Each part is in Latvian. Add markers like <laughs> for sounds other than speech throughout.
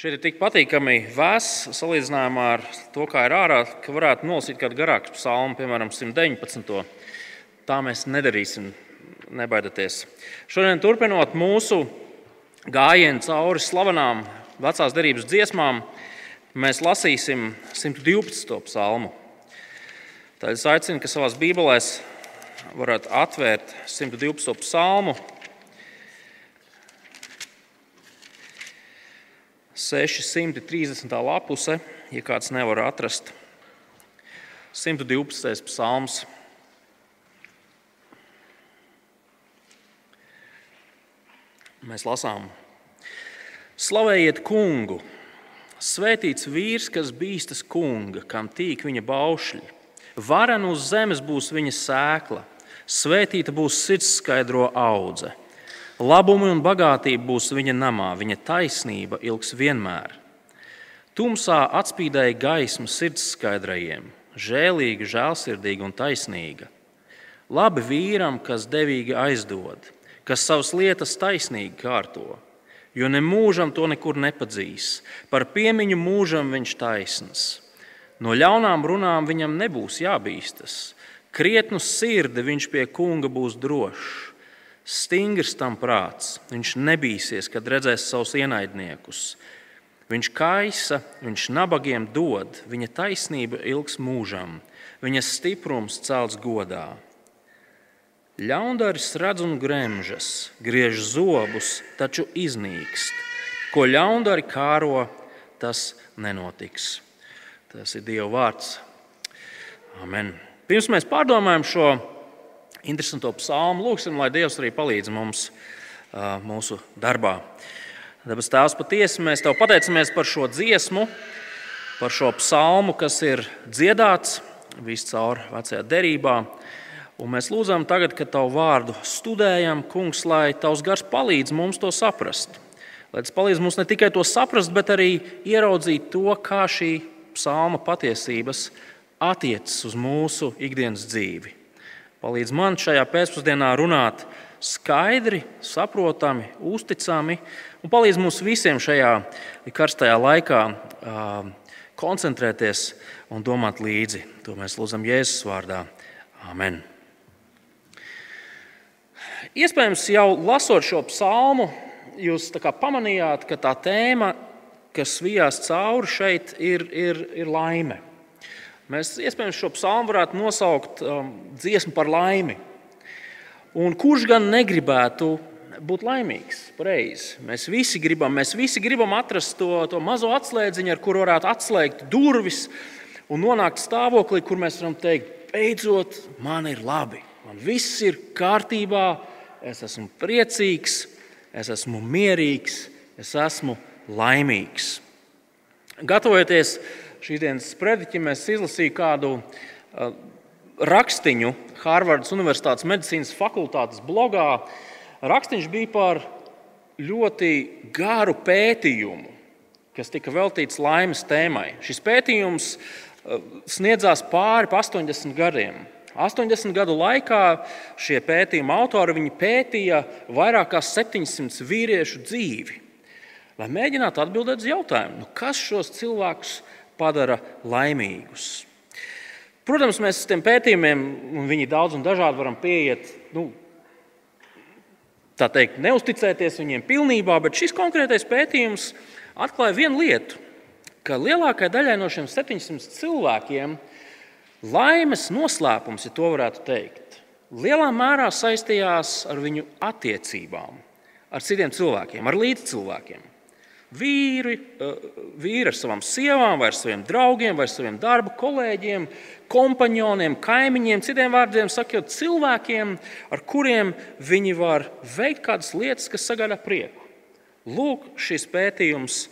Šeit ir tik patīkami vēss salīdzinājumā ar to, kā ir ārā, ka varētu nolasīt kādu garāku psalmu, piemēram, 119. Tā mēs nedarīsim, nebaidieties. Šodien, turpinot mūsu gājienu cauri slavenām vecās derības dziesmām, mēs lasīsim 112. psalmu. Tad es aicinu, ka savā Bībelē varat atvērt 112. psalmu. 630. lapuse, ja kāds nevar atrast. 112. psalms. Mēs lasām, slavējiet kungu, svētīts vīrs, kas bīstas kunga, kam tīk viņa baušļi. Varen uz zemes būs viņa sēkla, svētīta būs sirds skaidro audzē. Labumi un bagātība būs viņa namā, viņa taisnība ilgs vienmēr. Tumsā atspīdēja gaisma sirds skaidrajiem, žēlīga, žēlsirdīga un taisnīga. Labi vīram, kas devīgi aizdod, kas savas lietas taisnīgi kārto, jo ne mūžam to nekur nepadzīs, par piemiņu mūžam viņš taisns. No ļaunām runām viņam nebūs jābīstas, krietnu sirdi viņš pie kunga būs drošs. Stingrs tam prāts, viņš nebīsies, kad redzēs savus ienaidniekus. Viņš kaisa, viņš nabagiem dod, viņa taisnība ilgs mūžam, viņa stiprums celts godā. Ļaundaris redz un gremžas, griež zobus, taču iznīkst. Ko ļaundari kāro, tas nenotiks. Tas ir Dieva vārds. Amen. Pirms mēs pārdomājam šo interesanto psalmu. Lūksim, lai Dievs arī palīdz mums mūsu darbā. Dabas Tēvs, patiesi mēs Tev pateicamies par šo dziesmu, par šo psalmu, kas ir dziedāts viscaur vecajā derībā. Un mēs lūdzam, tagad, kad Tavu vārdu studējam, Kungs, lai Tavs gars palīdz mums to saprast. Lai tas palīdz mums ne tikai to saprast, bet arī ieraudzīt to, kā šī psalma patiesības attiecas uz mūsu ikdienas dzīvi. Palīdz man šajā pēcpusdienā runāt skaidri, saprotami, uzticami, un palīdz mums visiem šajā karstajā laikā koncentrēties un domāt līdzi. To mēs lūdzam Jēzus vārdā. Amen. Iespējams, jau lasot šo psalmu, jūs pamanījāt, ka tā tēma, kas vijās cauri šeit, ir, ir, ir laime. Mēs iespējams šo psalmu varētu nosaukt um, dziesmu par laimi. Un kurš gan negribētu būt laimīgs? Pareizi. Mēs visi gribam, mēs visi gribam atrast to, to mazo atslēdziņu, ar kuru varētu atslēgt durvis un nonākt stāvoklī, kur mēs varam teikt, beidzot, man ir labi, man viss ir kārtībā, es esmu priecīgs, es esmu mierīgs, es esmu laimīgs. Gatavojoties šīs dienas sprediķi mēs izlasījām kādu uh, rakstiņu Hārvardas Universitātes medicīnas fakultātes blogā. Rakstiņš bija par ļoti garu pētījumu, kas tika veltīts laimes tēmai. Šis pētījums uh, sniedzās pāri 80 gadiem. 80 gadu laikā šie pētījuma autori pētīja vairāk kā 700 vīriešu dzīvi, lai mēģinātu atbildēt uz jautājumu, nu, kas šos cilvēkus padara laimīgus. Protams, mēs tiem pētījumiem, un viņi daudz un dažādi varam pieiet, nu, tā teikt, neusticēties viņiem pilnībā, bet šis konkrētais pētījums atklāja vienu lietu, ka lielākajai daļai no šiem 700 cilvēkiem laimes noslēpums, ja to varētu teikt, lielā mērā saistījās ar viņu attiecībām ar citiem cilvēkiem, ar līdzcilvēkiem. Vīri, eh, vīri ar savām sievām, vai ar saviem draugiem, vai saviem darba kolēģiem, kompanioniem, kaimiņiem, citiem vārdiem sakot, cilvēkiem, ar kuriem viņi var veikt kādas lietas, kas sagādā prieku. Lūk, šis pētījums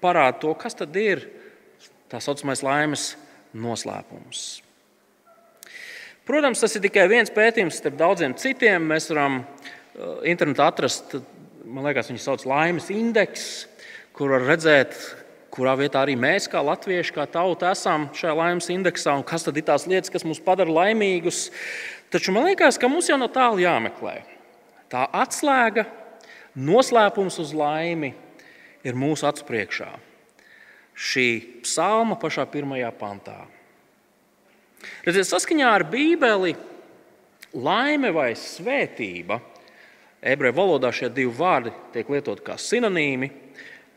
parāda to, kas tad ir tā saucamais laimes noslēpums. Protams, tas ir tikai viens pētījums starp daudziem citiem. Mēs varam eh, internetā atrast, man liekas, viņu sauc par laimes indeksu kur var redzēt, kurā vietā arī mēs, kā latvieši, kā tauta, esam šajā laimes indeksā un kas tad ir tās lietas, kas mūs padara laimīgus. Taču man liekas, ka mums jau no tālu jāmeklē. Tā atslēga, noslēpums uz laimi ir mūsu acu priekšā. Šī psalma pašā pirmajā pantā. Redziet, saskaņā ar Bībeli laime vai svētība, ebreju valodā šie divi vārdi tiek lietoti kā sinonīmi.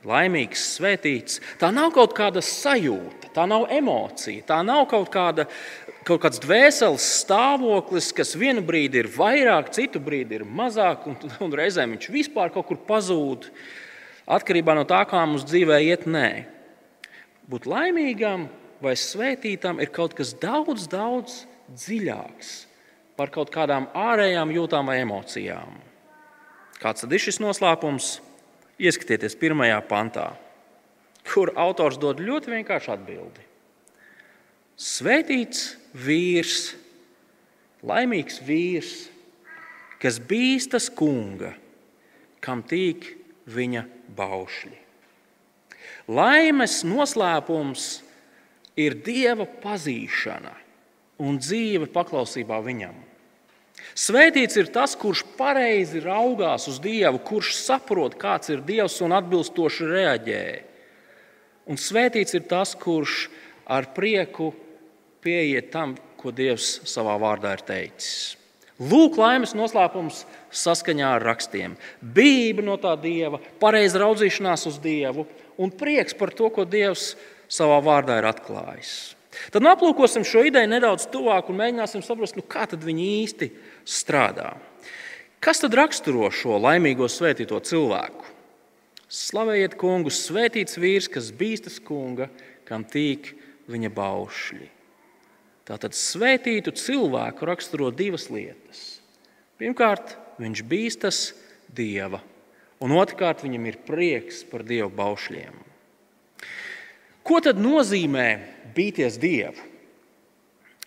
Laimīgs, svētīts. Tā nav kaut kāda sajūta, tā nav emocija, tā nav kaut, kāda, kaut kāds dvēseles stāvoklis, kas vienu brīdi ir vairāk, citu brīdi ir mazāk, un, un reizēm viņš vispār kaut kur pazūd. Atkarībā no tā, kā mums dzīvē iet, nē. Būt laimīgam vai svētītam ir kaut kas daudz, daudz dziļāks par kaut kādām ārējām jūtām vai emocijām. Kāds tad ir šis noslēpums? Ieskatieties pirmajā pantā, kur autors dod ļoti vienkāršu atbildi. Svētīts vīrs, laimīgs vīrs, kas bīstas kunga, kam tīk viņa baušļi. Laimes noslēpums ir dieva pazīšana un dzīve paklausībā viņam. Svētīts ir tas, kurš pareizi raugās uz Dievu, kurš saprot, kāds ir Dievs un atbilstoši reaģē. Un svētīts ir tas, kurš ar prieku pieiet tam, ko Dievs savā vārdā ir teicis. Lūk, laimes noslēpums saskaņā ar rakstiem. Bība no tā Dieva, pareiza raudzīšanās uz Dievu un prieks par to, ko Dievs savā vārdā ir atklājis. Tad nu, aplūkosim šo ideju nedaudz tuvāk un mēģināsim saprast, nu, kā viņi īsti strādā. Kas tad raksturo šo laimīgo svētīto cilvēku? Slavējiet kungu, svētīts vīrs, kas bīstas kunga, kam tīk viņa baušļi. Tātad svētītu cilvēku raksturo divas lietas. Pirmkārt, viņš bīstas dieva, un otrkārt, viņam ir prieks par dievu baušļiem. Ko tad nozīmē bīties dievu?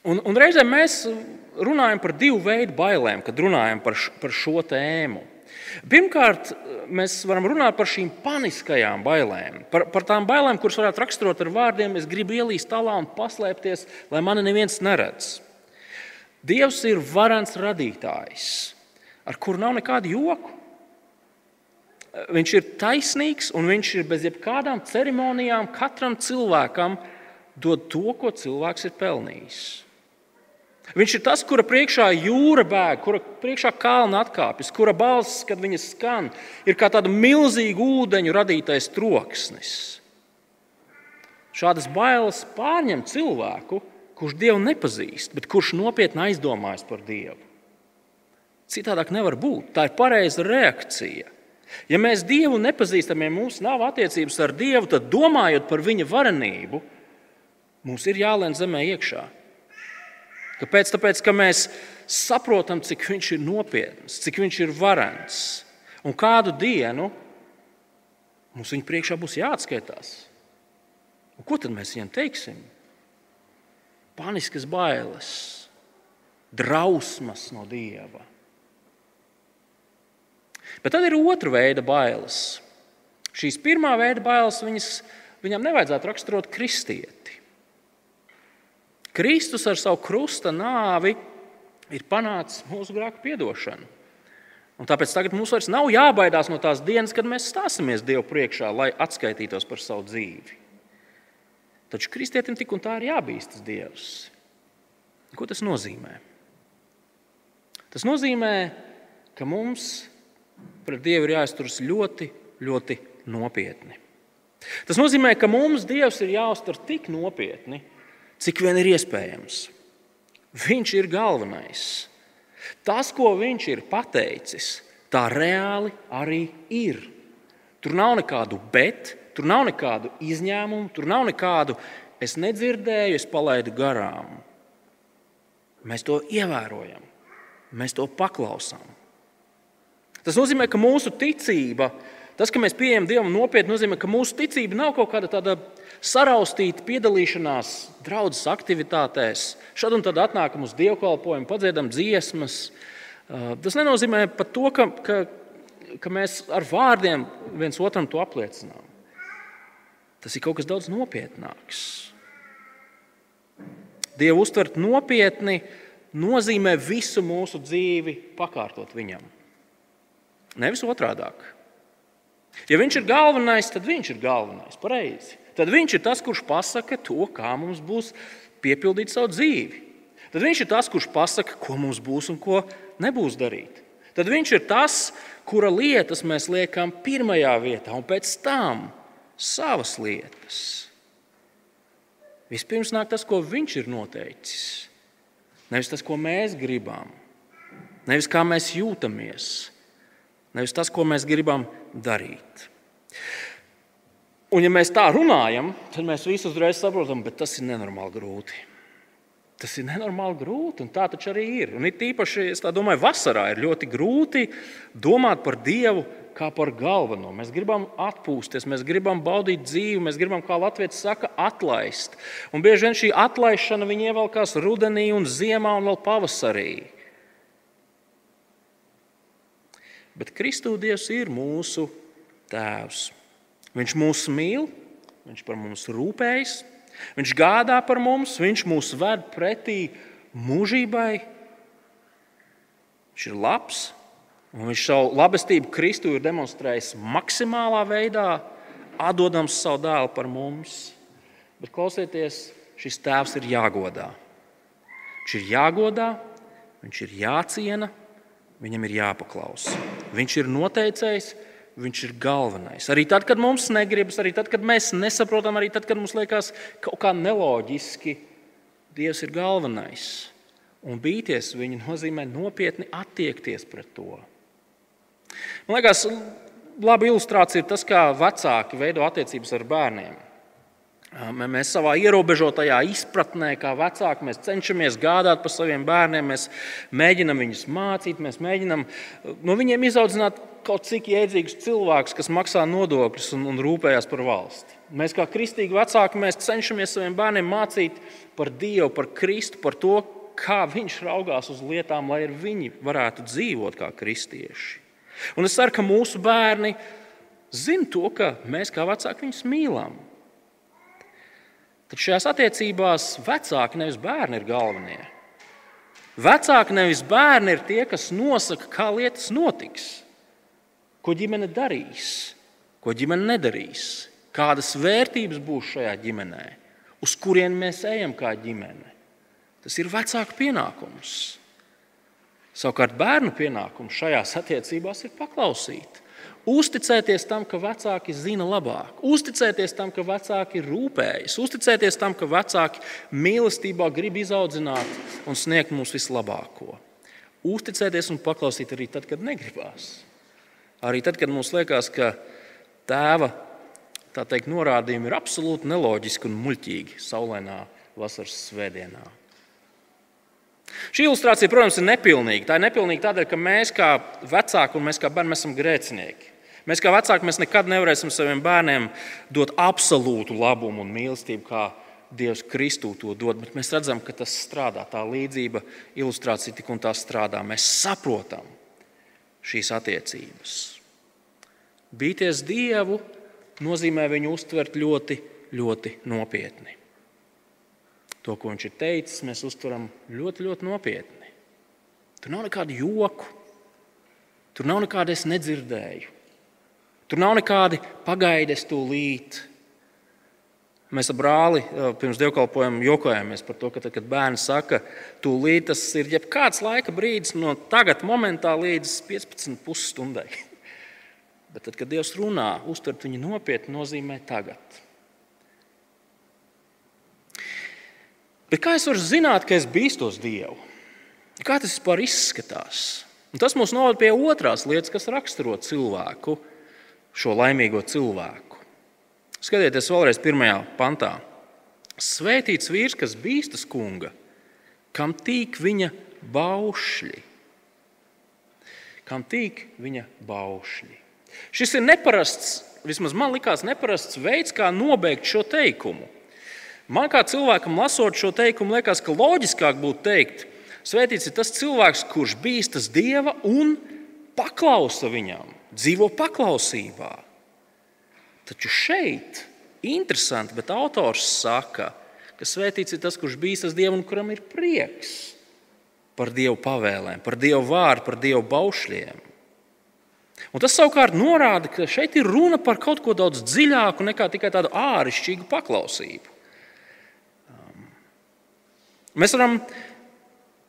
Un, un reizēm mēs runājam par divu veidu bailēm, kad runājam par, š, par šo tēmu. Pirmkārt, mēs varam runāt par šīm paniskajām bailēm, par, par tām bailēm, kuras varētu raksturot ar vārdiem: es gribu ielīst tālā un paslēpties, lai mani neviens neredz. Dievs ir varants radītājs, ar kuru nav nekādu joku. Viņš ir taisnīgs un viņš ir bez jebkādām ceremonijām katram cilvēkam dod to, ko cilvēks ir pelnījis. Viņš ir tas, kura priekšā jūra bēg, kura priekšā kalna atkāpjas, kura balss, kad viņa skan, ir kā tāda milzīga ūdeņu radītais troksnis. Šādas bailes pārņem cilvēku, kurš Dievu nepazīst, bet kurš nopietni aizdomājas par Dievu. Citādāk nevar būt. Tā ir pareiza reakcija. Ja mēs Dievu nepazīstam, ja mums nav attiecības ar Dievu, tad domājot par Viņa varenību, mums ir jālien zemē iekšā. Kāpēc? Tāpēc, ka mēs saprotam, cik Viņš ir nopietns, cik Viņš ir varens. Un kādu dienu mums viņa priekšā būs jāatskaitās. Un ko tad mēs viņam teiksim? Paniskas bailes, drausmas no Dieva. Bet tad ir otra veida bailes. Šīs pirmā veida bailes viņas, viņam nevajadzētu raksturot kristieti. Kristus ar savu krusta nāvi ir panācis mūsu grēku piedošanu. Un tāpēc tagad mums vairs nav jābaidās no tās dienas, kad mēs stāsimies Dievu priekšā, lai atskaitītos par savu dzīvi. Taču kristietim tik un tā ir jābīstas Dievs. Ko tas nozīmē? Tas nozīmē, ka mums pret Dievu ir jāizturas ļoti, ļoti nopietni. Tas nozīmē, ka mums Dievs ir jāuztver tik nopietni, cik vien ir iespējams. Viņš ir galvenais. Tas, ko viņš ir pateicis, tā reāli arī ir. Tur nav nekādu bet, tur nav nekādu izņēmumu, tur nav nekādu es nedzirdēju, es palaidu garām. Mēs to ievērojam, mēs to paklausām. Tas nozīmē, ka mūsu ticība, tas, ka mēs pieejam Dievam nopietni, nozīmē, ka mūsu ticība nav kaut kāda tāda saraustīta piedalīšanās draudzes aktivitātēs. Šad un tad atnākam uz dievkalpojumu, padziedam dziesmas. Uh, tas nenozīmē pat to, ka, ka, ka mēs ar vārdiem viens otram to apliecinām. Tas ir kaut kas daudz nopietnāks. Dievu uztvert nopietni nozīmē visu mūsu dzīvi pakārtot viņam. Nevis otrādāk. Ja viņš ir galvenais, tad viņš ir galvenais. Pareizi. Tad viņš ir tas, kurš pasaka to, kā mums būs piepildīt savu dzīvi. Tad viņš ir tas, kurš pasaka, ko mums būs un ko nebūs darīt. Tad viņš ir tas, kura lietas mēs liekam pirmajā vietā, un pēc tam savas lietas. Vispirms nāk tas, ko viņš ir noteicis. Nevis tas, ko mēs gribam, nevis kā mēs jūtamies, nevis tas, ko mēs gribam darīt. Un, ja mēs tā runājam, tad mēs visi uzreiz saprotam, ka tas ir nenormāli grūti. Tas ir nenormāli grūti, un tā taču arī ir. Un it īpaši, es domāju, vasarā ir ļoti grūti domāt par Dievu kā par galveno. Mēs gribam atpūsties, mēs gribam baudīt dzīvi, mēs gribam, kā Latvijas saka, atlaist. Un bieži vien šī atlaišana ievelkās rudenī, un ziemā un vēl pavasarī. Bet Kristū Dievs ir mūsu Tēvs. Viņš mūs mīl, Viņš par mums rūpējas, Viņš gādā par mums, Viņš mūs ved pretī mūžībai. Viņš ir labs, un Viņš savu labestību Kristu ir demonstrējis maksimālā veidā, atdodams savu dēlu par mums. Bet klausieties, šis tēvs ir jāgodā. Viņš ir jāgodā, viņš ir jāciena, Viņam ir jāpaklausa. Viņš ir noteicējis, viņš ir galvenais. Arī tad, kad mums negribas, arī tad, kad mēs nesaprotam, arī tad, kad mums liekas kaut kā neloģiski, Dievs ir galvenais. Un bīties viņa nozīmē nopietni attiekties pret to. Man liekas, laba ilustrācija ir tas, kā vecāki veido attiecības ar bērniem. Mēs savā ierobežotajā izpratnē, kā vecāki, mēs cenšamies gādāt par saviem bērniem, mēs mēģinām viņus mācīt, mēs mēģinām no viņiem izaudzināt kaut cik jēdzīgus cilvēkus, kas maksā nodokļus un, un rūpējas par valsti. Mēs, kā kristīgi vecāki, mēs cenšamies saviem bērniem mācīt par Dievu, par Kristu, par to, kā Viņš raugās uz lietām, lai viņi varētu dzīvot kā kristieši. Un es ceru, ka mūsu bērni zina to, ka mēs kā vecāki viņus mīlam. Tad šajās attiecībās vecāki nevis bērni ir galvenie. Vecāki nevis bērni ir tie, kas nosaka, kā lietas notiks, ko ģimene darīs, ko ģimene nedarīs, kādas vērtības būs šajā ģimenē, uz kurien mēs ejam kā ģimene. Tas ir vecāku pienākums. Savukārt bērnu pienākums šajās attiecībās ir paklausīt Uzticēties tam, ka vecāki zina labāk, uzticēties tam, ka vecāki rūpējas, uzticēties tam, ka vecāki mīlestībā grib izaudzināt un sniegt mums vislabāko. Uzticēties un paklausīt arī tad, kad negribās. Arī tad, kad mums liekas, ka tēva teikt, norādījumi ir absolūti neloģiski un muļķīgi saulainā vasaras svētdienā. Šī ilustrācija, protams, ir nepilnīga. Tā ir nepilnīga tādēļ, ka mēs kā vecāki un mēs kā bērni esam grēcinieki. Mēs kā vecāki mēs nekad nevarēsim saviem bērniem dot absolūtu labumu un mīlestību, kā Dievs Kristū to dod. Bet mēs redzam, ka tas strādā. Tā līdzība, ilustrācija tik un tā strādā. Mēs saprotam šīs attiecības. Bīties Dievu nozīmē viņu uztvert ļoti, ļoti nopietni. To, ko viņš ir teicis, mēs uztveram ļoti, ļoti nopietni. Tur nav nekādu joku, tur nav nekāda es nedzirdēju. Tur nav nekādi pagaidies tūlīt. Mēs ar brāli pirms dievkalpojuma jokojāmies par to, ka tad, kad bērns saka, tūlīt tas ir jebkāds laika brīdis no tagad, momentā līdz 15 stundai. <laughs> Bet tad, kad Dievs runā, uztvert viņu nopietni, nozīmē tagad. Bet kā es varu zināt, ka es bīstos Dievu? Kā tas vispār izskatās? Un tas mums novada pie otrās lietas, kas raksturo cilvēku šo laimīgo cilvēku. Skatieties vēlreiz pirmajā pantā. Svētīts vīrs, kas bīstas kunga, kam tīk viņa baušļi. Kam tīk viņa baušļi. Šis ir neparasts, vismaz man likās, neparasts veids, kā nobeigt šo teikumu. Man kā cilvēkam, lasot šo teikumu, liekas, ka loģiskāk būtu teikt, Svētīts ir tas cilvēks, kurš bīstas Dieva un paklausa viņam dzīvo paklausībā. Taču šeit interesanti, bet autors saka, ka svētīts ir tas, kurš bīstas Dievu un kuram ir prieks par Dievu pavēlēm, par Dievu vārdu, par Dievu baušļiem. Un tas savukārt norāda, ka šeit ir runa par kaut ko daudz dziļāku nekā tikai tādu āršķirīgu paklausību. Um, mēs varam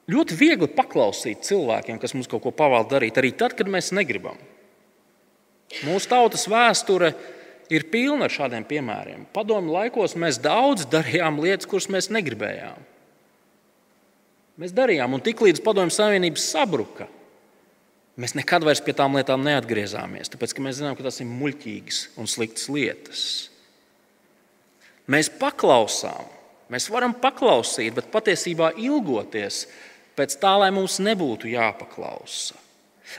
ļoti viegli paklausīt cilvēkiem, kas mums kaut ko pavēl darīt, arī tad, kad mēs negribam. Mūsu tautas vēsture ir pilna ar šādiem piemēriem. Padomu laikos mēs daudz darījām lietas, kuras mēs negribējām. Mēs darījām, un tiklīdz Padomju Savienība sabruka, mēs nekad vairs pie tām lietām neatgriezāmies, tāpēc ka mēs zinām, ka tas ir muļķīgas un sliktas lietas. Mēs paklausām, mēs varam paklausīt, bet patiesībā ilgoties pēc tā, lai mums nebūtu jāpaklausa.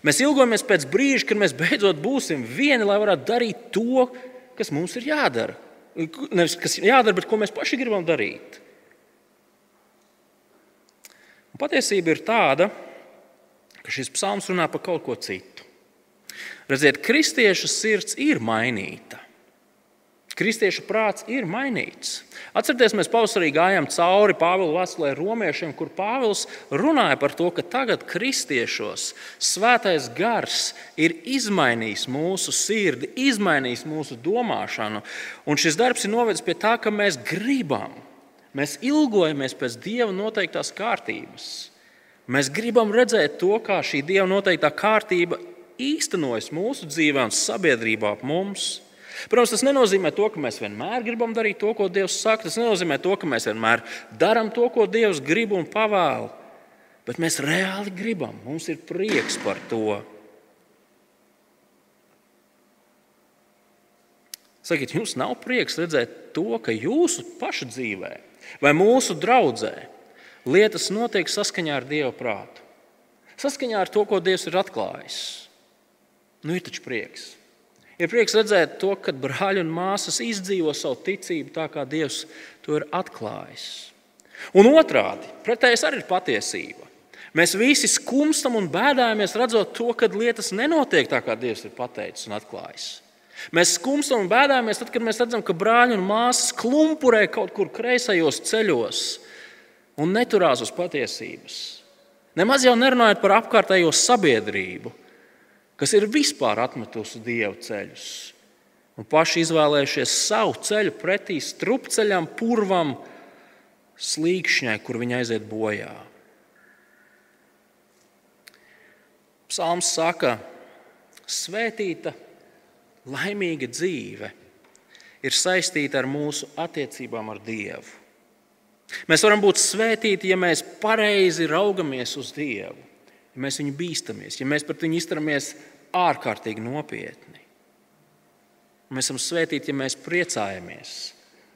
Mēs ilgojamies pēc brīža, kad mēs beidzot būsim vieni, lai varētu darīt to, kas mums ir jādara. Nevis kas ir jādara, bet ko mēs paši gribam darīt. Un patiesība ir tāda, ka šis psalms runā par kaut ko citu. Redziet, kristieša sirds ir mainīta. Kristiešu prāts ir mainīts. Atcerieties, mēs pavasarī gājām cauri Pāvila vēstulē romiešiem, kur Pāvils runāja par to, ka tagad kristiešos svētais gars ir izmainījis mūsu sirdi, izmainījis mūsu domāšanu. Un šis darbs ir novedis pie tā, ka mēs gribam, mēs ilgojamies pēc Dieva noteiktās kārtības. Mēs gribam redzēt to, kā šī Dieva noteiktā kārtība īstenojas mūsu dzīvē un sabiedrībā ap mums. Protams, tas nenozīmē to, ka mēs vienmēr gribam darīt to, ko Dievs saka. Tas nenozīmē to, ka mēs vienmēr darām to, ko Dievs grib un pavēl. Bet mēs reāli gribam, mums ir prieks par to. Sakiet, jums nav prieks redzēt to, ka jūsu paša dzīvē vai mūsu draudzē lietas notiek saskaņā ar Dieva prātu, saskaņā ar to, ko Dievs ir atklājis. Nu, ir taču prieks. Ir prieks redzēt to, ka brāļi un māsas izdzīvo savu ticību tā, kā Dievs to ir atklājis. Un otrādi, pretējais arī ir patiesība. Mēs visi skumstam un bēdājamies, redzot to, ka lietas nenotiek tā, kā Dievs ir pateicis un atklājis. Mēs skumstam un bēdājamies, tad, kad mēs redzam, ka brāļi un māsas klumpurē kaut kur kreisajos ceļos un neturās uz patiesības. Nemaz jau nerunājot par apkārtējo sabiedrību, kas ir vispār atmetusi dievu ceļus un paši izvēlējušies savu ceļu pretī strupceļam, purvam, slīkšņai, kur viņi aiziet bojā. Psalms saka, svētīta, laimīga dzīve ir saistīta ar mūsu attiecībām ar Dievu. Mēs varam būt svētīti, ja mēs pareizi raugamies uz Dievu ja mēs viņu bīstamies, ja mēs pret viņu izturamies ārkārtīgi nopietni. Mēs esam svētīti, ja mēs priecājamies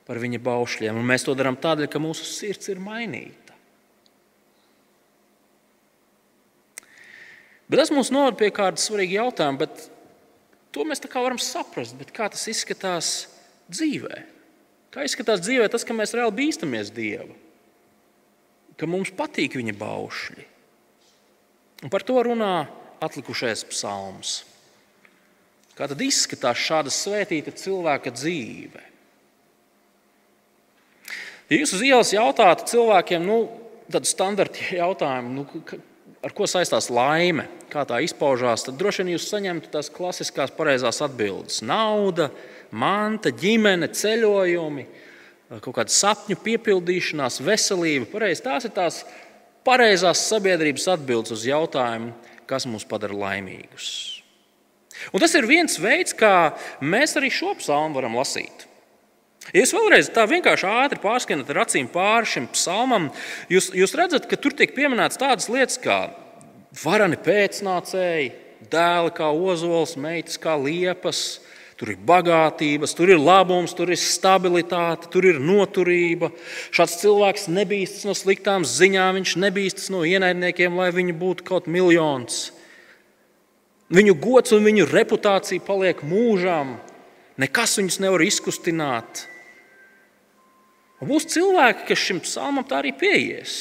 par viņa baušļiem, un mēs to darām tādēļ, ka mūsu sirds ir mainīta. Bet tas mums novada pie kāda svarīga jautājuma, bet to mēs varam saprast. Kā tas izskatās dzīvē? Kā izskatās dzīvē tas, ka mēs reāli bīstamies Dievu, ka mums patīk viņa baušļi? Un par to runā atlikušais psalms. Kā tad izskatās šāda svētīta cilvēka dzīve? Ja jūs uz ielas jautātu cilvēkiem, nu, tādu standarta <laughs> jautājumu, nu, ar ko saistās laime, kā tā izpaužās, tad droši vien jūs saņemtu tās klasiskās pareizās atbildes. Nauda, manta, ģimene, ceļojumi, kaut kāda sapņu piepildīšanās, veselība. Pareiz, tās ir tās pareizās sabiedrības atbildes uz jautājumu, kas mūs padara laimīgus. Un tas ir viens veids, kā mēs arī šo psalmu varam lasīt. Ja jūs vēlreiz tā vienkārši ātri pārskanat ar acīm pāri šim psalmam, jūs, jūs redzat, ka tur tiek pieminētas tādas lietas kā varani pēcnācēji, dēli kā ozols, meitas kā liepas, Tur ir bagātības, tur ir labums, tur ir stabilitāte, tur ir noturība. Šāds cilvēks nebīstas no sliktām ziņām, viņš nebīstas no ienaidniekiem, lai viņi būtu kaut miljons. Viņu gods un viņu reputācija paliek mūžām. Nekas viņus nevar izkustināt. Un būs cilvēki, kas šim psalmam tā arī pieies.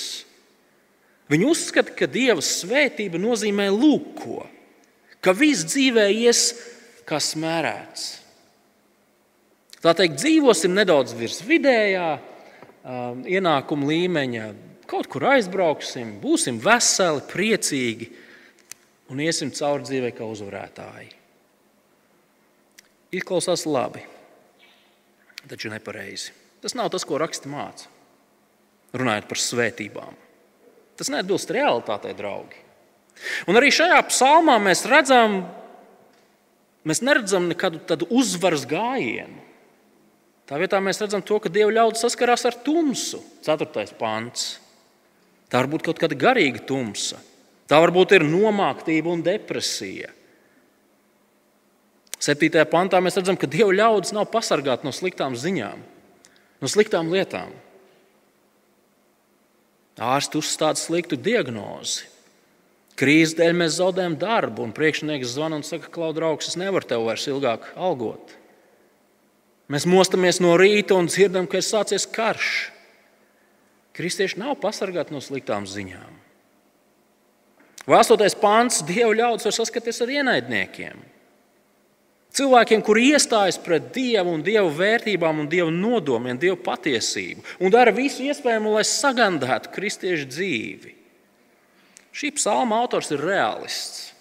Viņi uzskata, ka Dieva svētība nozīmē lūko, ka viss dzīvē ies kā smērēts. Tā teikt, dzīvosim nedaudz virs vidējā um, ienākuma līmeņa, kaut kur aizbrauksim, būsim veseli, priecīgi un iesim cauri dzīvē kā uzvarētāji. izklausās labi, taču nepareizi. Tas nav tas, ko raksti māca. Runājot par svētībām. Tas neatbilst realitātei, draugi. Un arī šajā psalmā mēs redzam, mēs neredzam nekādu tādu uzvaras gājienu. Tā vietā mēs redzam to, ka Dieva ļaudis saskarās ar tumsu. 4. pants. Tā var būt kaut kāda garīga tumsa. Tā varbūt ir nomāktība un depresija. 7. pantā mēs redzam, ka Dieva ļaudis nav pasargāti no sliktām ziņām, no sliktām lietām. Ārsts uzstāda sliktu diagnozi. Krīzes dēļ mēs zaudējam darbu, un priekšnieks zvana un saka, ka, draugs, es nevaru tevi vairs ilgāk algot. Mēs mostamies no rīta un dzirdam, ka ir sācies karš. Kristieši nav pasargāti no sliktām ziņām. Vēstotais pāns Dieva ļaudis var saskaties ar ienaidniekiem. Cilvēkiem, kuri iestājas pret Dievu un Dieva vērtībām, un Dieva nodomiem, Dieva patiesību un dara visu iespējamo, lai sagandātu kristiešu dzīvi. Šī psalma autors ir realists.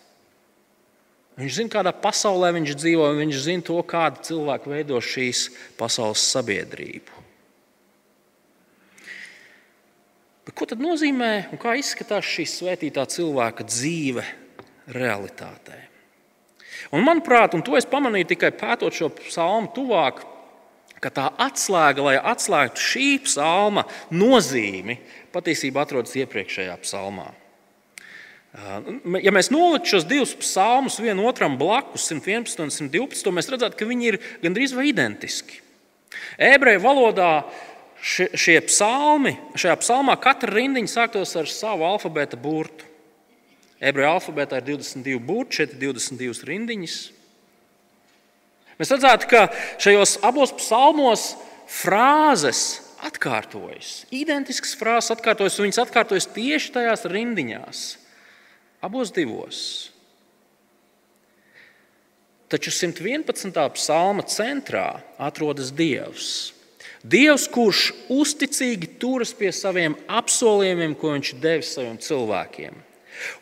Viņš zina, kādā pasaulē viņš dzīvo, un viņš zina to, kāda cilvēka veido šīs pasaules sabiedrību. Bet ko tad nozīmē un kā izskatās šī svētītā cilvēka dzīve realitātē? Un, manuprāt, un to es pamanīju tikai pētot šo psalmu tuvāk, ka tā atslēga, lai atslēgtu šī psalma nozīmi, patiesībā atrodas iepriekšējā psalmā. Ja mēs noliktu šos divus psalmus vienam otram blakus, 111 un 112, mēs redzētu, ka viņi ir gandrīz vai identiski. Ebreju valodā šie psalmi, šajā psalmā katra rindiņa sāktos ar savu alfabēta burtu. Ebreju alfabētā ir 22 burti, šeit ir 22 rindiņas. Mēs redzētu, ka šajos abos psalmos frāzes atkārtojas. Identiskas frāzes atkārtojas, un viņas atkārtojas tieši tajās rindiņās, abos divos. Taču 111. psalma centrā atrodas Dievs. Dievs, kurš uzticīgi turas pie saviem apsolījumiem, ko viņš devis saviem cilvēkiem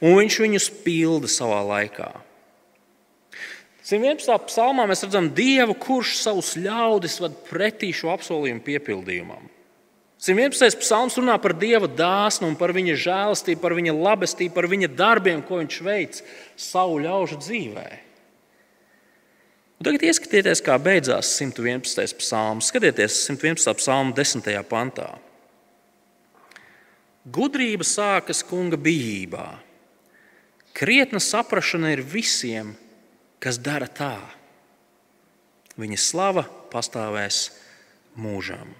un viņš viņus pilda savā laikā. 111. psalmā mēs redzam Dievu, kurš savus ļaudis ved pretī šo apsolījumu piepildījumam. 111. psalms runā par Dieva dāsnu, par viņa žēlastību, par viņa labestību, par viņa darbiem, ko viņš veic savu ļaužu dzīvē. Un tagad ieskatieties, kā beidzās 111. psalms. Skatieties, 111. psalma 10. pantā. Gudrība sākas kunga bijībā Krietna saprāšana ir visiem, kas dara tā. Viņa slava pastāvēs mūžam.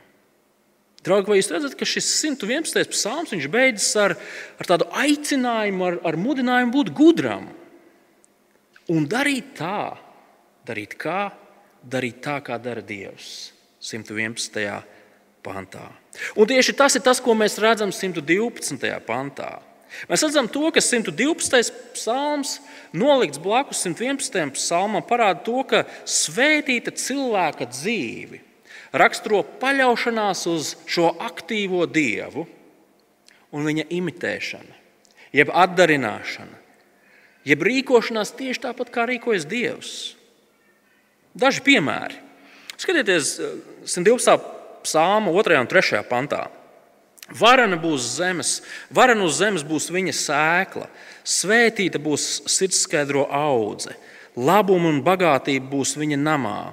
Draugi, vai jūs redzat, ka šis 111. psalms beidzas ar, ar tādu aicinājumu, ar, ar mudinājumu būt gudram un darīt tā, darīt kā, darīt tā, kā dara Dievs. 111. pantā. Un tieši tas ir tas, ko mēs redzam 112. pantā. Mēs redzam, to, ka 112. psalms, nolikts blakus 111. psalmam, parāda to, ka svētīta cilvēka dzīve raksturo paļaušanās uz šo aktīvo dievu un viņa imitēšana, jeb atdarināšana, jeb rīkošanās tieši tāpat, kā rīkojas Dievs. Daži piemēri. Skatieties, 112. psalma 2. un 3. pantā. Varana būs zemes, varana uz zemes būs viņa sēkla, svētīta būs sirdskaidro audze, labuma un bagātība būs viņa namā,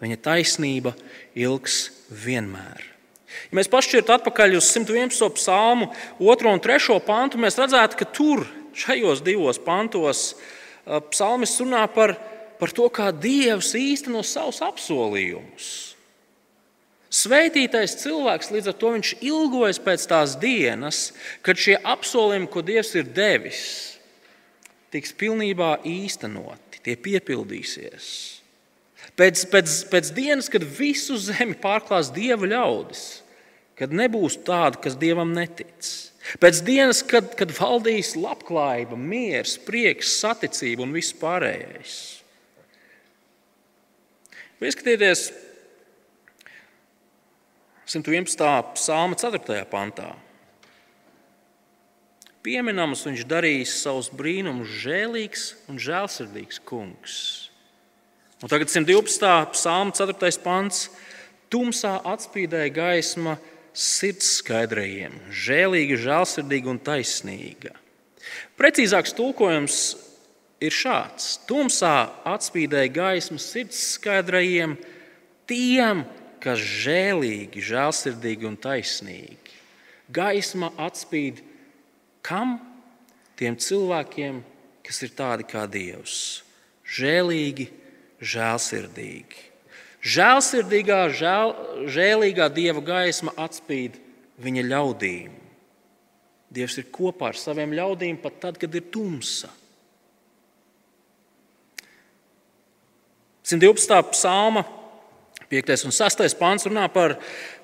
viņa taisnība ilgs vienmēr. Ja mēs pašķirtu atpakaļ uz 111. psalmu, 2 un 3 pantu, mēs redzētu, ka tur, šajos divos pantos, psalmis runā par, par to, kā Dievs īsteno savus apsolījumus. Svētītais cilvēks līdz ar to viņš ilgojas pēc tās dienas, kad šie apsolījumi, ko Dievs ir devis, tiks pilnībā īstenoti, tie piepildīsies. Pēc, pēc, pēc dienas, kad visu zemi pārklās dieva ļaudis, kad nebūs tāda, kas dievam netic. Pēc dienas, kad, kad valdīs labklājība, miers, prieks, saticība un viss pārējais. Ieskatieties, 111. psalma 4. pantā. Pieminams viņš darīs savus brīnumus, žēlīgs un žēlsirdīgs kungs. Un tagad 112. psalma 4. pants. Tumsā atspīdēja gaisma sirds skaidrajiem, žēlīga, žēlsirdīga un taisnīga. Precīzāks tulkojums ir šāds: Tumsā atspīdēja gaisma sirds skaidrajiem, tiem, kas žēlīgi, žēlsirdīgi un taisnīgi. Gaisma atspīd kam? Tiem cilvēkiem, kas ir tādi kā Dievs. Žēlīgi, žēlsirdīgi. Žēlsirdīgā, žēl, žēlīgā Dieva gaisma atspīd viņa ļaudīm. Dievs ir kopā ar saviem ļaudīm pat tad, kad ir tumsa. 112. psalma 5. un 6. pāns runā par,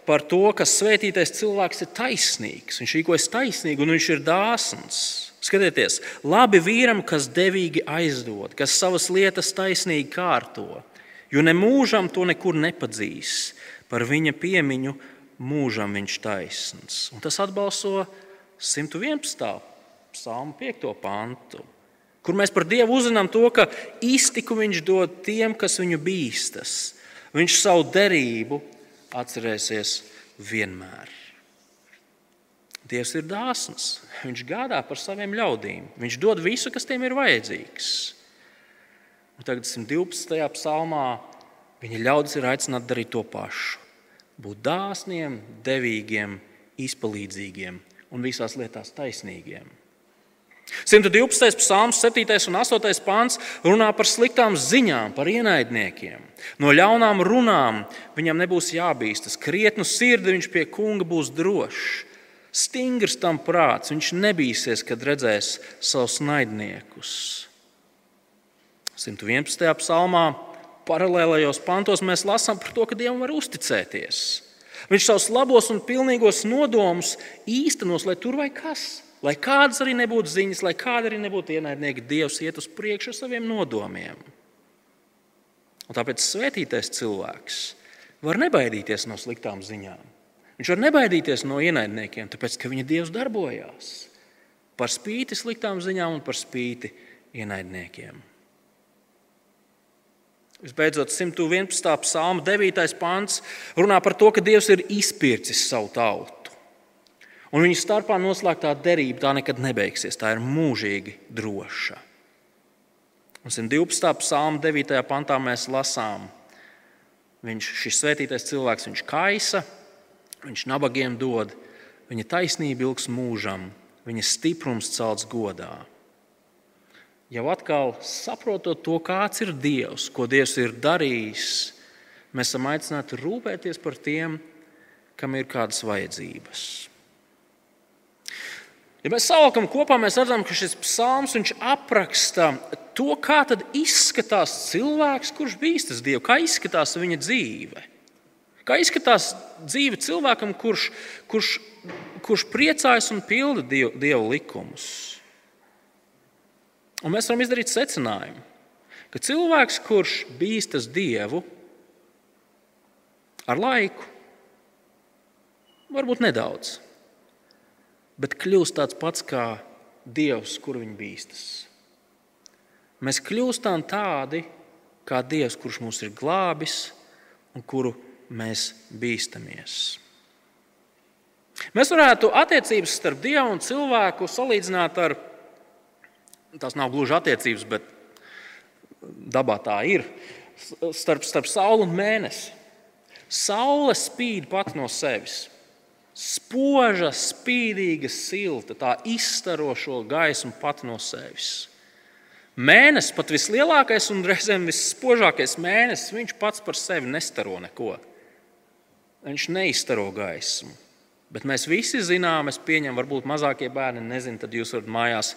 par to, ka svētītais cilvēks ir taisnīgs. Viņš rīkojas taisnīgi un viņš ir dāsns. Skatieties, labi vīram, kas devīgi aizdod, kas savas lietas taisnīgi kārto, jo ne mūžam to nekur nepadzīs. Par viņa piemiņu mūžam viņš taisns. Un tas atbalso 111. psalmu 5. pantu, kur mēs par Dievu uzzinām to, ka iztiku viņš dod tiem, kas viņu bīstas. Viņš savu derību atcerēsies vienmēr. Dievs ir dāsns. Viņš gādā par saviem ļaudīm. Viņš dod visu, kas tiem ir vajadzīgs. Un tagad 112. psalmā viņa ļaudis ir aicināti darīt to pašu. Būt dāsniem, devīgiem, izpalīdzīgiem un visās lietās taisnīgiem. 112. psalms, 7. un 8. pāns runā par sliktām ziņām, par ienaidniekiem. No ļaunām runām viņam nebūs jābīstas. Krietnu sirdi viņš pie kunga būs drošs. Stingrs tam prāts, viņš nebīsies, kad redzēs savus naidniekus. 111. psalmā paralēlējos pantos mēs lasām par to, ka Dievam var uzticēties. Viņš savus labos un pilnīgos nodomus īstenos, lai tur vai kas. Lai kādas arī nebūtu ziņas, lai kāda arī nebūtu ienaidnieki, Dievs iet uz priekšu ar saviem nodomiem. Un tāpēc svētītais cilvēks var nebaidīties no sliktām ziņām. Viņš var nebaidīties no ienaidniekiem, tāpēc ka viņa Dievs darbojās par spīti sliktām ziņām un par spīti ienaidniekiem. Visbeidzot, 111. psalma 9. pāns runā par to, ka Dievs ir izpircis savu tautu. Un viņu starpā noslēgtā derība tā nekad nebeigsies. Tā ir mūžīgi droša. Un 112. psalma 9. pantā mēs lasām, viņš, šis svētītais cilvēks, viņš kaisa, viņš nabagiem dod, viņa taisnība ilgs mūžam, viņa stiprums celts godā. Jau atkal saprotot to, kāds ir Dievs, ko Dievs ir darījis, mēs esam aicināti rūpēties par tiem, kam ir kādas vajadzības. Ja mēs savalkam kopā, mēs redzam, ka šis psalms apraksta to, kā izskatās cilvēks, kurš bīstas Dievu, kā izskatās viņa dzīve. Kā izskatās dzīve cilvēkam, kurš, kurš, kurš priecājas un pilda Dievu, dievu likumus. Un mēs varam izdarīt secinājumu, ka cilvēks, kurš bīstas Dievu, ar laiku, varbūt nedaudz bet kļūst tāds pats kā Dievs, kuru viņi bīstas. Mēs kļūstam tādi kā Dievs, kurš mūs ir glābis un kuru mēs bīstamies. Mēs varētu attiecības starp Dievu un cilvēku salīdzināt ar, tās nav gluži attiecības, bet dabā tā ir, starp, starp sauli un mēnesi. Saule spīd pati no sevis spoža, spīdīga, silta, tā izstarošo gaismu pat no sevis. Mēnesis, pat vislielākais un reizēm visspožākais mēnesis, viņš pats par sevi nestaro neko. Viņš neizstaro gaismu. Bet mēs visi zinām, es pieņemu, varbūt mazākie bērni nezina, tad jūs varat mājās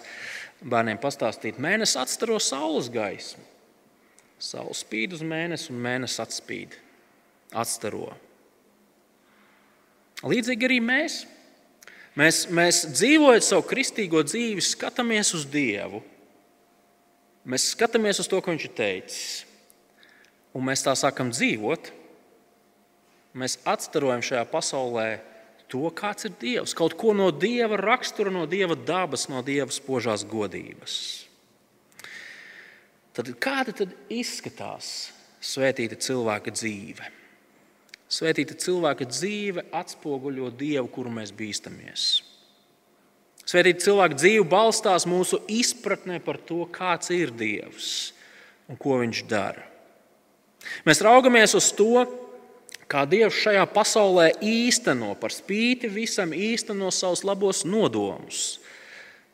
bērniem pastāstīt. Mēnesis atstaro saules gaismu. Saule spīd uz mēnesi, un mēnesis atspīd, atstaro. Līdzīgi arī mēs. Mēs, mēs dzīvojot savu kristīgo dzīvi, skatāmies uz Dievu. Mēs skatāmies uz to, ko Viņš ir teicis. Un mēs tā sākam dzīvot. Mēs atstarojam šajā pasaulē to, kāds ir Dievs. Kaut ko no Dieva rakstura, no Dieva dabas, no Dieva spožās godības. Tad kāda tad izskatās svētīta cilvēka dzīve. Svētīta cilvēka dzīve atspoguļo Dievu, kuru mēs bīstamies. Svētīta cilvēka dzīve balstās mūsu izpratnē par to, kāds ir Dievs un ko Viņš dara. Mēs raugamies uz to, kā Dievs šajā pasaulē īsteno par spīti visam, īsteno savus labos nodomus,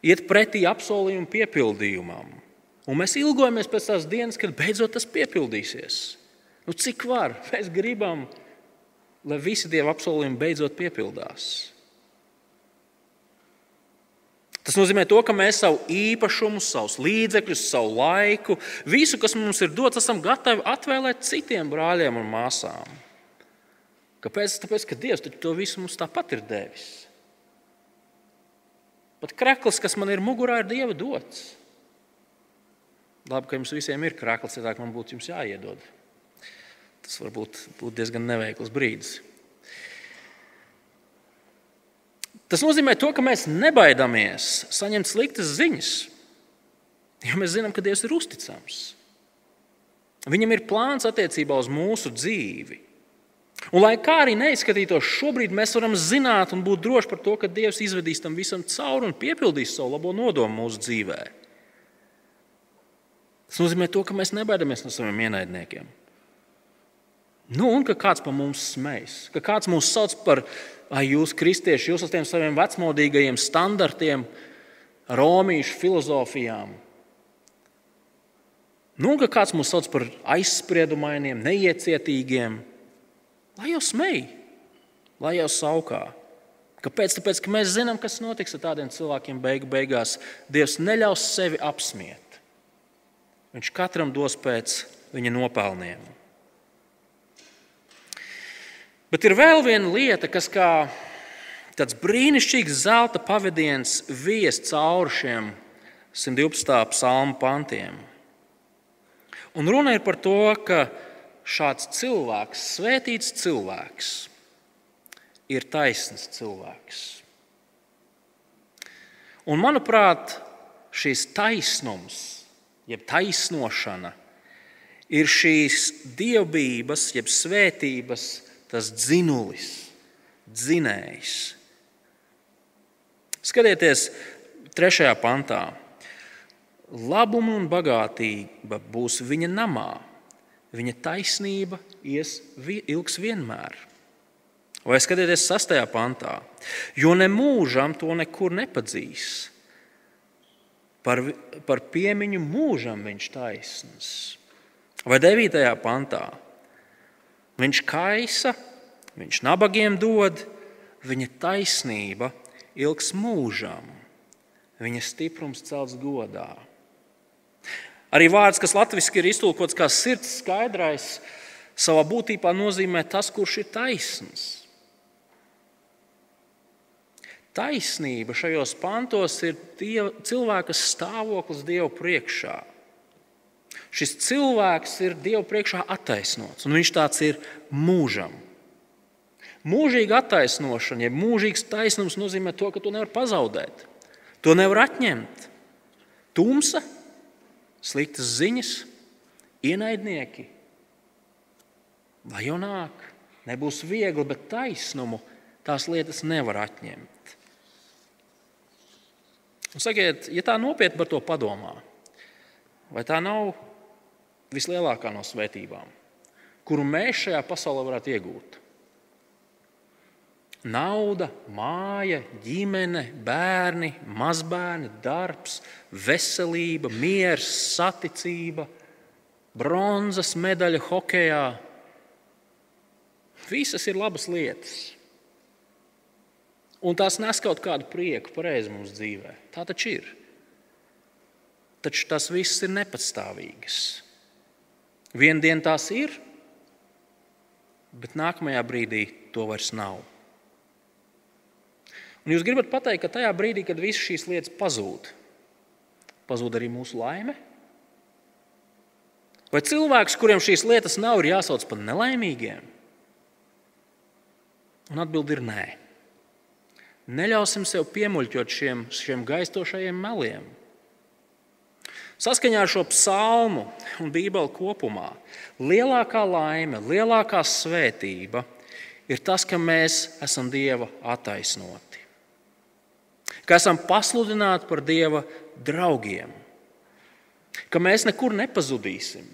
iet pretī apsolījumu piepildījumam. Un mēs ilgojamies pēc tās dienas, kad beidzot tas piepildīsies. Nu, cik var? Mēs gribam, lai visi Dieva apsolījumi beidzot piepildās. Tas nozīmē, to, ka mēs savu īpašumu, savus līdzekļus, savu laiku, visu, kas mums ir dots, esam gatavi atvēlēt citiem brāļiem un māsām. Kāpēc? Tāpēc, ka Dievs to visu mums tāpat ir devis. Pat krekls, kas man ir mugurā, ir Dieva dots. Labi, ka jums visiem ir krekls, ja tā man būtu jāiedod. Tas varbūt būtu diezgan neveikls brīdis. Tas nozīmē, to, ka mēs nebaidāmies saņemt sliktas ziņas, jo mēs zinām, ka Dievs ir uzticams. Viņam ir plāns attiecībā uz mūsu dzīvi. Un, lai kā arī neizskatītos, šobrīd mēs varam zināt un būt droši par to, ka Dievs izvedīs tam visam cauri un piepildīs savu labo nodomu mūsu dzīvē. Tas nozīmē, to, ka mēs nebaidāmies no saviem ienaidniekiem. Nu, un ka kāds par mums smejas, ka kāds mūs sauc par, vai jūs, kristieši, jūs esat saviem vecmodīgajiem standartiem, romīšu filozofijām. Nu, un ka kāds mūs sauc par aizspriedumainiem, neiecietīgiem. Lai jau smēj, lai jau saukā. Kāpēc? Tāpēc, ka mēs zinām, kas notiks ar tādiem cilvēkiem beigu beigās. Dievs neļaus sevi apsmiet. Viņš katram dos pēc viņa nopelniem. Bet ir vēl viena lieta, kas kā tāds brīnišķīgs zelta pavadiens vies cauri šiem 112. psalmu pantiem. Un runa ir par to, ka šāds cilvēks, svētīts cilvēks, ir taisns cilvēks. Un, manuprāt, šīs taisnums, jeb taisnošana, ir šīs dievbijības, jeb svētības, tas dzinulis, dzinējs. Skatieties, trešajā pantā. Labuma un bagātība būs viņa namā viņa taisnība ies, ilgs vienmēr. Vai skatieties, 6. pantā, jo ne mūžam to nekur nepadzīs. Par, par piemiņu mūžam viņš taisnīgs. Vai 9. pantā, viņš kaisa, viņš nabagiem dod, viņa taisnība ilgs mūžam, viņa stiprums celts godā. Arī vārds, kas latviešu ir iztulkots kā sirds skaidrais, savā būtībā nozīmē tas, kurš ir taisns. Taisnība šajos pantos ir dieva, cilvēka stāvoklis Dieva priekšā. Šis cilvēks ir Dieva priekšā attaisnots, un viņš tāds ir mūžam. Mūžīga attaisnošana, ja mūžīgs taisnums nozīmē to, ka to nevar pazaudēt, to nevar atņemt. Tumsa sliktas ziņas, ienaidnieki. Lai jau nāk, nebūs viegli, bet taisnumu tās lietas nevar atņemt. Un sakiet, ja tā nopietni par to padomā, vai tā nav vislielākā no svētībām, kuru mēs šajā pasaulē varētu iegūt? Nauda, māja, ģimene, bērni, mazbērni, darbs, veselība, miers, saticība, bronzas medaļa hokeja. Visas ir labas lietas. Un tās nes kaut kādu prieku pareizi mums dzīvē. Tā taču ir. Taču tas viss ir nepatstāvīgas. Vienu dienu tās ir, bet nākamajā brīdī to vairs nav. Un jūs gribat pateikt, ka tajā brīdī, kad visas šīs lietas pazūd, pazūd arī mūsu laime? Vai cilvēks, kuriem šīs lietas nav, ir jāsauc par nelaimīgiem? Un atbildi ir nē. Neļausim sev piemuļķot šiem, šiem gaistošajiem meliem. Saskaņā ar šo psalmu un Bībeli kopumā lielākā laime, lielākā svētība ir tas, ka mēs esam Dieva attaisnoti. Ka esam pasludināti par Dieva draugiem. Ka mēs nekur nepazudīsim,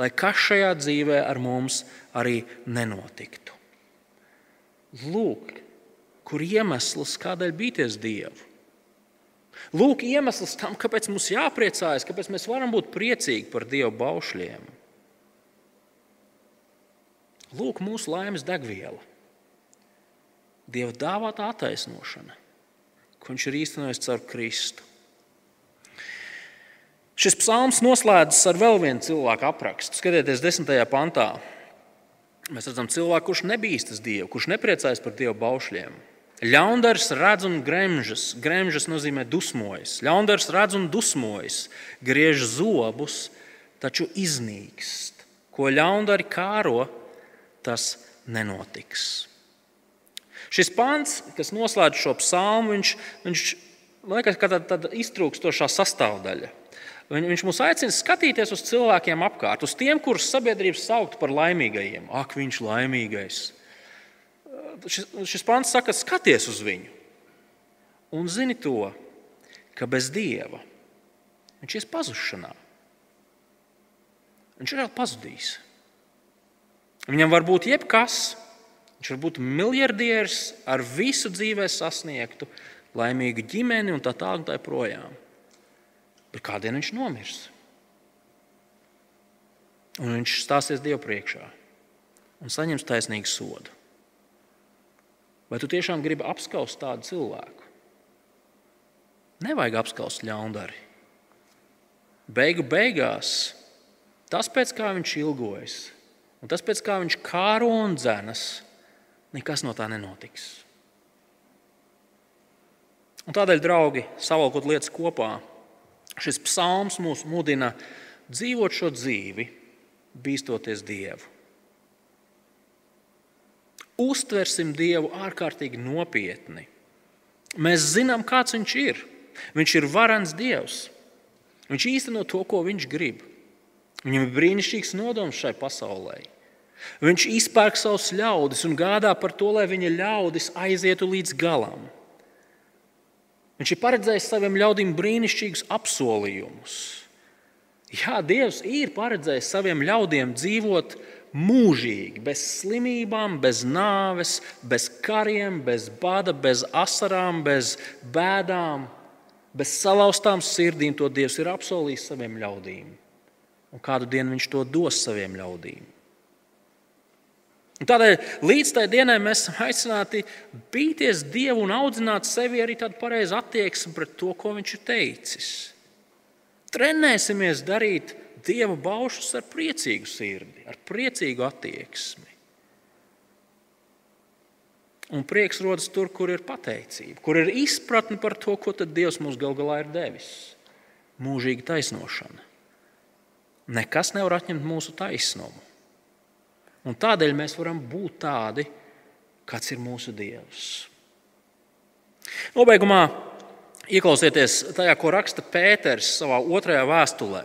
lai kas šajā dzīvē ar mums arī nenotiktu. Lūk, kur iemesls, kādēļ bīties Dievu. Lūk, iemesls tam, kāpēc mums jāpriecājas, kāpēc mēs varam būt priecīgi par Dieva baušļiem. Lūk, mūsu laimes degviela. Dieva dāvāta attaisnošana, ko viņš ir īstenojis caur Kristu. Šis psalms noslēdzas ar vēl vienu cilvēku aprakstu. Skatieties, desmitajā pantā. Mēs redzam cilvēku, kurš nebīstas Dievu, kurš nepriecājas par Dieva baušļiem. Ļaundars redz un gremžas. Gremžas nozīmē dusmojas. Ļaundars redz un dusmojas, griež zobus, taču iznīkst. Ko ļaundari kāro, tas nenotiks. Šis pāns, kas noslēdz šo psalmu, viņš, viņš liekas, ka tāda, tāda iztrūkstošā sastāvdaļa. Viņš mūs aicina skatīties uz cilvēkiem apkārt, uz tiem, kurus sabiedrības saukt par laimīgajiem. Ak, viņš ir laimīgais! šis, šis pāns saka, skaties uz viņu. Un zini to, ka bez dieva viņš ies pazušanā. Viņš ir vēl pazudījis. Viņam var būt jebkas, viņš var būt miljardieris ar visu dzīvē sasniegtu, laimīgu ģimeni un tā tālāk. Tā projām. Bet kādien viņš nomirs? Un viņš stāsies Dievu priekšā un saņems taisnīgu sodu. Vai tu tiešām gribi apskaust tādu cilvēku? Nevajag apskaust ļaundari. Beigu beigās tas, pēc kā viņš ilgojas, un tas, pēc kā viņš kāro un dzenas, nekas no tā nenotiks. Un tādēļ, draugi, savalkot lietas kopā, šis psalms mūs mudina dzīvot šo dzīvi, bīstoties Dievu uztversim Dievu ārkārtīgi nopietni. Mēs zinām, kāds Viņš ir. Viņš ir varants Dievs. Viņš īsteno to, ko Viņš grib. Viņam ir brīnišķīgs nodoms šai pasaulē. Viņš izpērk savus ļaudis un gādā par to, lai viņa ļaudis aizietu līdz galam. Viņš ir paredzējis saviem ļaudīm brīnišķīgus apsolījumus. Jā, Dievs ir paredzējis saviem ļaudīm dzīvot mūžīgi, bez slimībām, bez nāves, bez kariem, bez bada, bez asarām, bez bēdām, bez salauztām sirdīm. To Dievs ir apsolījis saviem ļaudīm. Un kādu dienu Viņš to dos saviem ļaudīm. Un tādēļ līdz tai dienai mēs esam aicināti bīties Dievu un audzināt sevi arī tādu pareizu attieksmi pret to, ko Viņš ir teicis. Trenēsimies darīt dieva baušus ar priecīgu sirdi, ar priecīgu attieksmi. Un prieks rodas tur, kur ir pateicība, kur ir izpratne par to, ko Dievs mums gal galā ir devis. Mūžīga taisnošana. Nekas nevar atņemt mūsu taisnumu. Un tādēļ mēs varam būt tādi, kāds ir mūsu Dievs. Nobeigumā ieklausieties tajā, ko raksta Pēters savā otrajā vēstulē.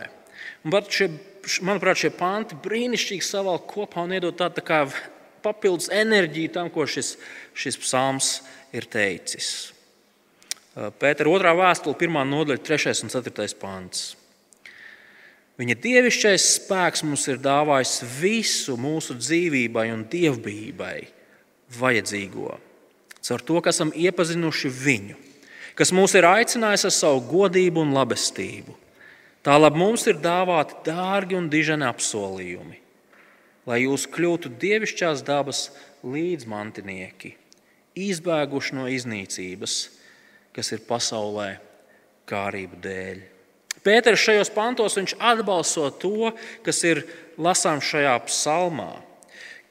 Šie, manuprāt, šie panti brīnišķīgi savalk kopā un iedod tādu tā papildus enerģiju tam, ko šis, šis psalms ir teicis. Pētera otrā vēstule, pirmā nodaļa, 3 un 4 pants. Viņa dievišķais spēks mums ir dāvājis visu mūsu dzīvībai un dievbijībai vajadzīgo. Caur to, ka esam iepazinuši viņu, kas mūs ir aicinājis ar savu godību un labestību Tālāk mums ir dāvāti dārgi un diženi apsolījumi, lai jūs kļūtu dievišķās dabas līdzmantinieki, izbēguši no iznīcības, kas ir pasaulē kārību dēļ. Pēters šajos pantos atbalsto to, kas ir lasāms šajā psalmā.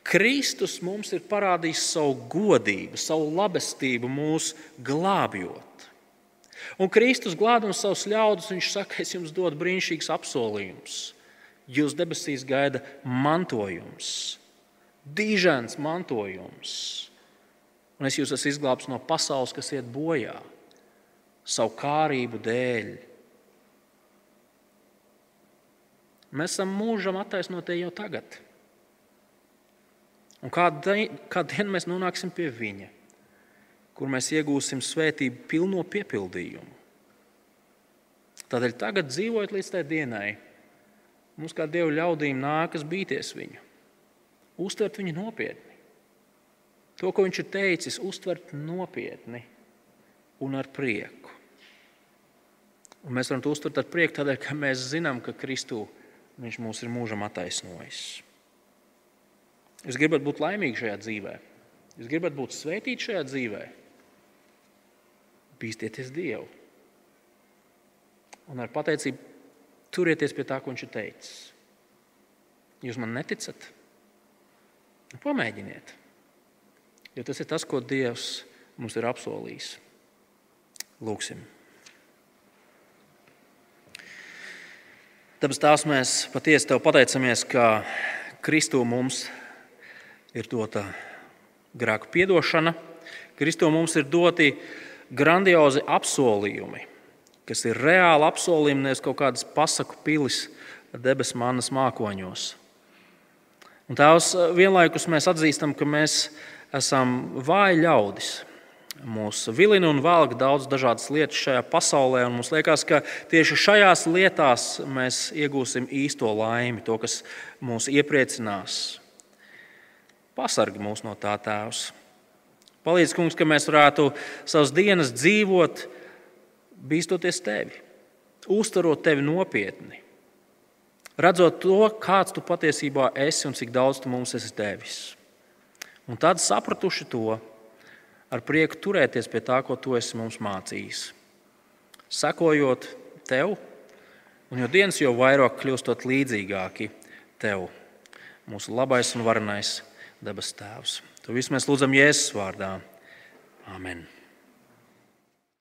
Kristus mums ir parādījis savu godību, savu labestību, mūsu glābjot. Un Kristus glābdams savus ļaudis, viņš saka, es jums dodu brīnišķīgus apsolījumus. Jūs debesīs gaida mantojums, dīžens mantojums. Un es jūs esmu izglābis no pasaules, kas iet bojā savu kārību dēļ. Mēs esam mūžam attaisnotie jau tagad. Un kādu dienu mēs nonāksim pie viņa, kur mēs iegūsim svētību pilno piepildījumu. Tādēļ tagad, dzīvojot līdz tai dienai, mums kā dievu ļaudīm nākas bīties viņu, uztvert viņu nopietni. To, ko viņš ir teicis, uztvert nopietni un ar prieku. Un mēs varam to uztvert ar prieku, tādēļ, ka mēs zinām, ka Kristū viņš mūs ir mūžam attaisnojis. Jūs gribat būt laimīgi šajā dzīvē, jūs gribat būt svētīti šajā dzīvē, bīsties Dievu. Un ar pateicību turieties pie tā, ko viņš ir teicis. Jūs man neticat? Nu, pamēģiniet. Jo tas ir tas, ko Dievs mums ir apsolījis. Lūksim. Tāpēc tās mēs patiesi tev pateicamies, ka Kristū mums ir dota grēku piedošana, Kristū mums ir doti grandiozi apsolījumi, kas ir reāli apsolījumi, nevis kaut kādas pasaku pilis debesu manas mākoņos. Un tās vienlaikus mēs atzīstam, ka mēs esam vāji ļaudis mūs vilina un velk daudz dažādas lietas šajā pasaulē. Mums liekas, ka tieši šajās lietās mēs iegūsim īsto laimi, to, kas mūs iepriecinās. Pasargi mūs no tā tēvs. Palīdz, kungs, ka mēs varētu savas dienas dzīvot, bīstoties tevi, uztverot tevi nopietni, redzot to, kāds tu patiesībā esi un cik daudz tu mums esi devis. Un tad sapratuši to, ar prieku turēties pie tā, ko tu esi mums mācījis. Sekojot tev, un jo dienas jau vairāk kļūstot līdzīgāki tev, mūsu labais un varenais debes tēvs. To visu mēs lūdzam Jēzus vārdā. Amen.